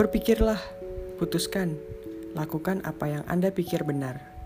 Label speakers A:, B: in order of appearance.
A: Berpikirlah, putuskan, lakukan apa yang Anda pikir benar.